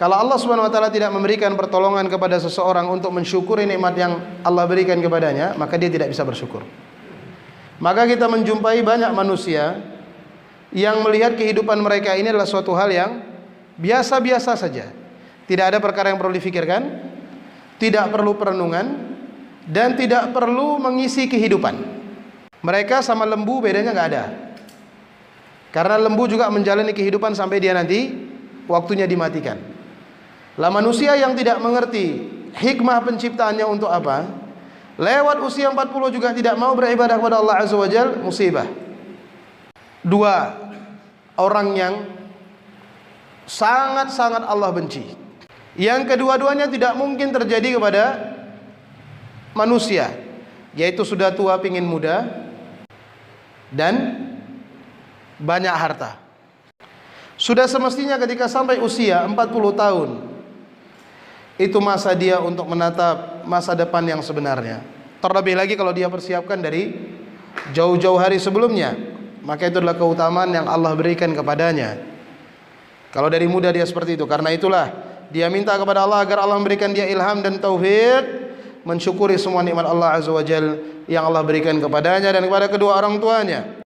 Kalau Allah Subhanahu wa taala tidak memberikan pertolongan kepada seseorang untuk mensyukuri nikmat yang Allah berikan kepadanya, maka dia tidak bisa bersyukur. Maka kita menjumpai banyak manusia yang melihat kehidupan mereka ini adalah suatu hal yang biasa-biasa saja. Tidak ada perkara yang perlu difikirkan, tidak perlu perenungan, dan tidak perlu mengisi kehidupan. Mereka sama lembu bedanya nggak ada. Karena lembu juga menjalani kehidupan sampai dia nanti waktunya dimatikan. Lah manusia yang tidak mengerti hikmah penciptaannya untuk apa? Lewat usia 40 juga tidak mau beribadah kepada Allah Azza wa Jal, musibah. Dua, orang yang sangat-sangat Allah benci. Yang kedua-duanya tidak mungkin terjadi kepada manusia, yaitu sudah tua pingin muda dan banyak harta. Sudah semestinya ketika sampai usia 40 tahun itu masa dia untuk menatap masa depan yang sebenarnya. Terlebih lagi kalau dia persiapkan dari jauh-jauh hari sebelumnya, maka itu adalah keutamaan yang Allah berikan kepadanya. Kalau dari muda dia seperti itu, karena itulah dia minta kepada Allah agar Allah memberikan dia ilham dan taufik mensyukuri semua nikmat Allah Azza wa Jal yang Allah berikan kepadanya dan kepada kedua orang tuanya.